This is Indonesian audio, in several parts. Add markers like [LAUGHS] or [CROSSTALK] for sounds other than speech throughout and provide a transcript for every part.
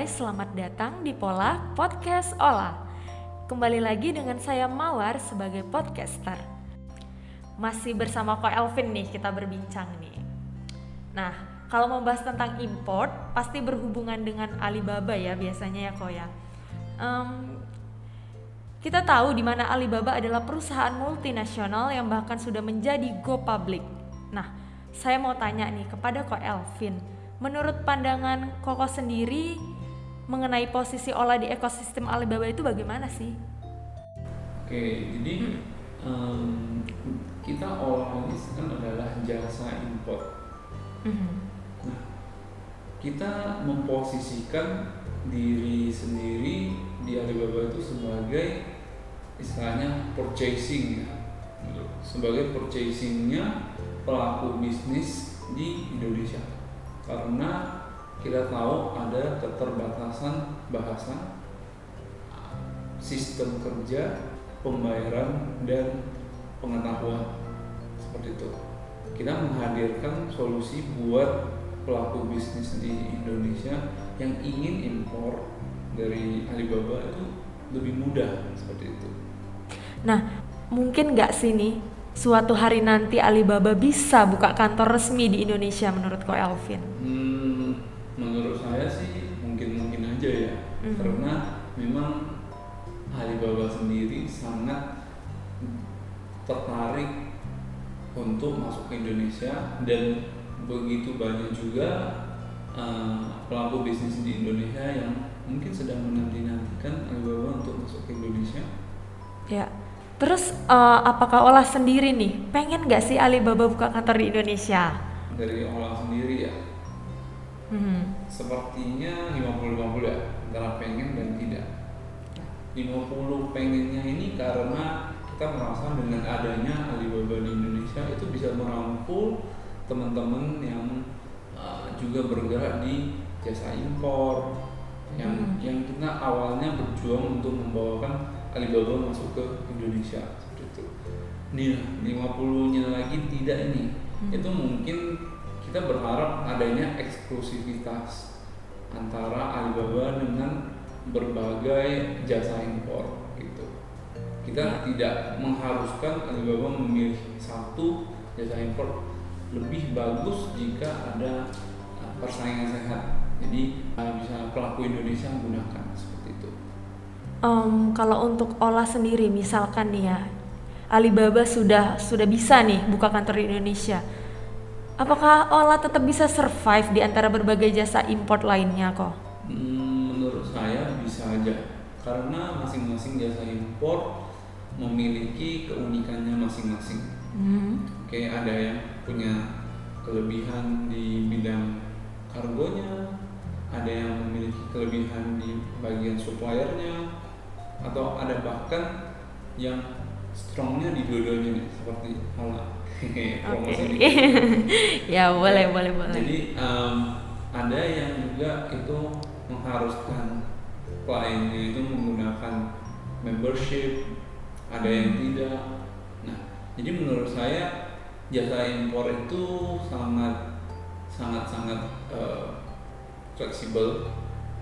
guys, selamat datang di Pola Podcast Ola. Kembali lagi dengan saya Mawar sebagai podcaster. Masih bersama Ko Elvin nih kita berbincang nih. Nah, kalau membahas tentang import pasti berhubungan dengan Alibaba ya biasanya ya Ko ya. Em, kita tahu di mana Alibaba adalah perusahaan multinasional yang bahkan sudah menjadi go public. Nah, saya mau tanya nih kepada Ko Elvin, menurut pandangan Koko sendiri mengenai posisi Ola di ekosistem Alibaba itu bagaimana sih? Oke, jadi em, kita olah ini kan adalah jasa import. Nah, kita memposisikan diri sendiri di Alibaba itu sebagai istilahnya purchasing ya, gitu. sebagai purchasingnya pelaku bisnis di Indonesia karena kita tahu ada keterbatasan bahasa sistem kerja pembayaran dan pengetahuan seperti itu kita menghadirkan solusi buat pelaku bisnis di Indonesia yang ingin impor dari Alibaba itu lebih mudah seperti itu. Nah, mungkin nggak sih nih suatu hari nanti Alibaba bisa buka kantor resmi di Indonesia menurut Ko Elvin? Hmm, menurut saya sih mungkin mungkin aja Mhm. karena memang Alibaba sendiri sangat tertarik untuk masuk ke Indonesia dan begitu banyak juga eh, pelaku bisnis di Indonesia yang mungkin sedang menanti-nantikan Alibaba untuk masuk ke Indonesia. Ya. Terus eh, apakah Ola sendiri nih pengen nggak sih Alibaba buka kantor di Indonesia? Dari olah sendiri ya, Hmm. sepertinya 50-50 ya antara pengen dan tidak 50 pengennya ini karena kita merasa dengan adanya Alibaba di Indonesia itu bisa merangkul teman-teman yang uh, juga bergerak di jasa impor yang Hmm. yang kita awalnya berjuang untuk membawakan Alibaba masuk ke Indonesia seperti itu. Nih 50-nya lagi tidak ini. Hmm. Itu mungkin kita berharap adanya eksklusivitas antara Alibaba dengan berbagai jasa impor gitu. Kita tidak mengharuskan Alibaba memilih satu jasa impor lebih bagus jika ada uh, persaingan sehat. Jadi uh, bisa pelaku Indonesia menggunakan seperti itu. Em, kalau untuk Ola sendiri misalkan nih ya Alibaba sudah sudah bisa nih buka kantor di Indonesia. Apakah Ola tetap bisa survive di antara berbagai jasa import lainnya kok? Hmm, menurut saya bisa aja karena masing-masing jasa impor memiliki keunikannya masing-masing. Hmm. Oke, ada yang punya kelebihan di bidang kargonya, ada yang memiliki kelebihan di bagian suppliernya, atau ada bahkan yang strongnya di dua-duanya nih, seperti Ola. [LAUGHS] Oke. Promosi dikit. [LAUGHS] ya boleh boleh boleh. Jadi em, ada yang juga itu mengharuskan kliennya itu menggunakan membership, ada yang tidak. Nah, jadi menurut saya jasa impor itu sangat sangat sangat eh, fleksibel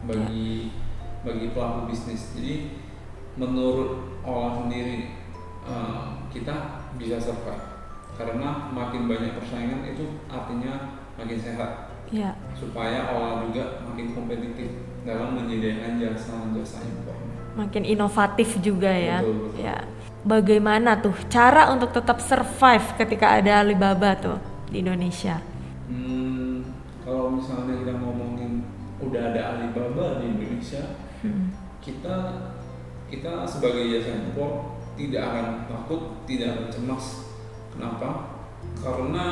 bagi bagi pelaku bisnis. Jadi menurut olah sendiri eh, kita bisa survive karena makin banyak persaingan itu artinya makin sehat Ya. supaya olah juga makin kompetitif dalam menyediakan jasa-jasa impor. makin inovatif juga ya. Betul, betul. Ya. Bagaimana tuh cara untuk tetap survive ketika ada Alibaba tuh di Indonesia? Hmm, kalau misalnya kita ngomongin udah ada Alibaba di Indonesia, Hmm. kita kita sebagai jasa impor tidak akan takut, tidak akan cemas. Kenapa? Karena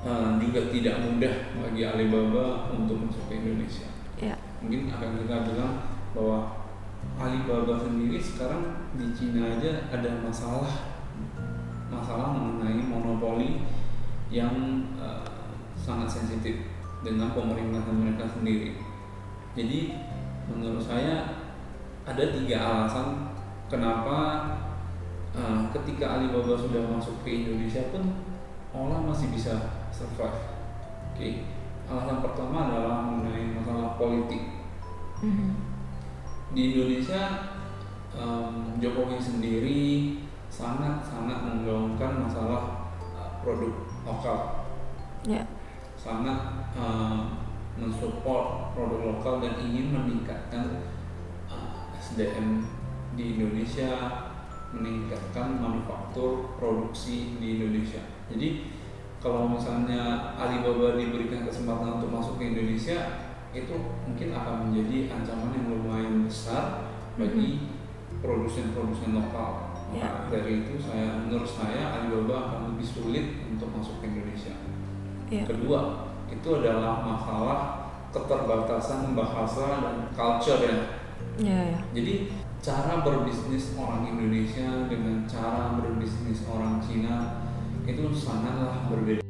eh, juga tidak mudah bagi Alibaba untuk masuk ke Indonesia. Ya. mungkin akan kita bilang bahwa Alibaba sendiri sekarang di Cina aja ada masalah masalah mengenai monopoli yang eh, sangat sensitif dengan pemerintahan mereka sendiri. Jadi menurut saya ada tiga alasan kenapa eh, ketika Alibaba sudah masuk ke Indonesia pun Ola masih bisa survive. Oke, alasan pertama adalah mengenai masalah politik Mhm. Di Indonesia em, Jokowi sendiri sangat-sangat menggaungkan masalah uh, produk lokal, Ya. sangat em, mensupport produk lokal dan ingin meningkatkan uh, SDM di Indonesia, meningkatkan manufaktur produksi di Indonesia. Jadi kalau misalnya Alibaba diberikan kesempatan untuk masuk ke Indonesia, itu mungkin akan menjadi ancaman yang lumayan besar bagi produsen-produsen lokal. Maka dari itu saya menurut saya Alibaba akan lebih sulit untuk masuk ke Indonesia. Ya. Kedua, itu adalah masalah keterbatasan bahasa dan culture ya. Ya, ya. Jadi cara berbisnis orang Indonesia dengan cara berbisnis orang Cina itu sangatlah berbeda.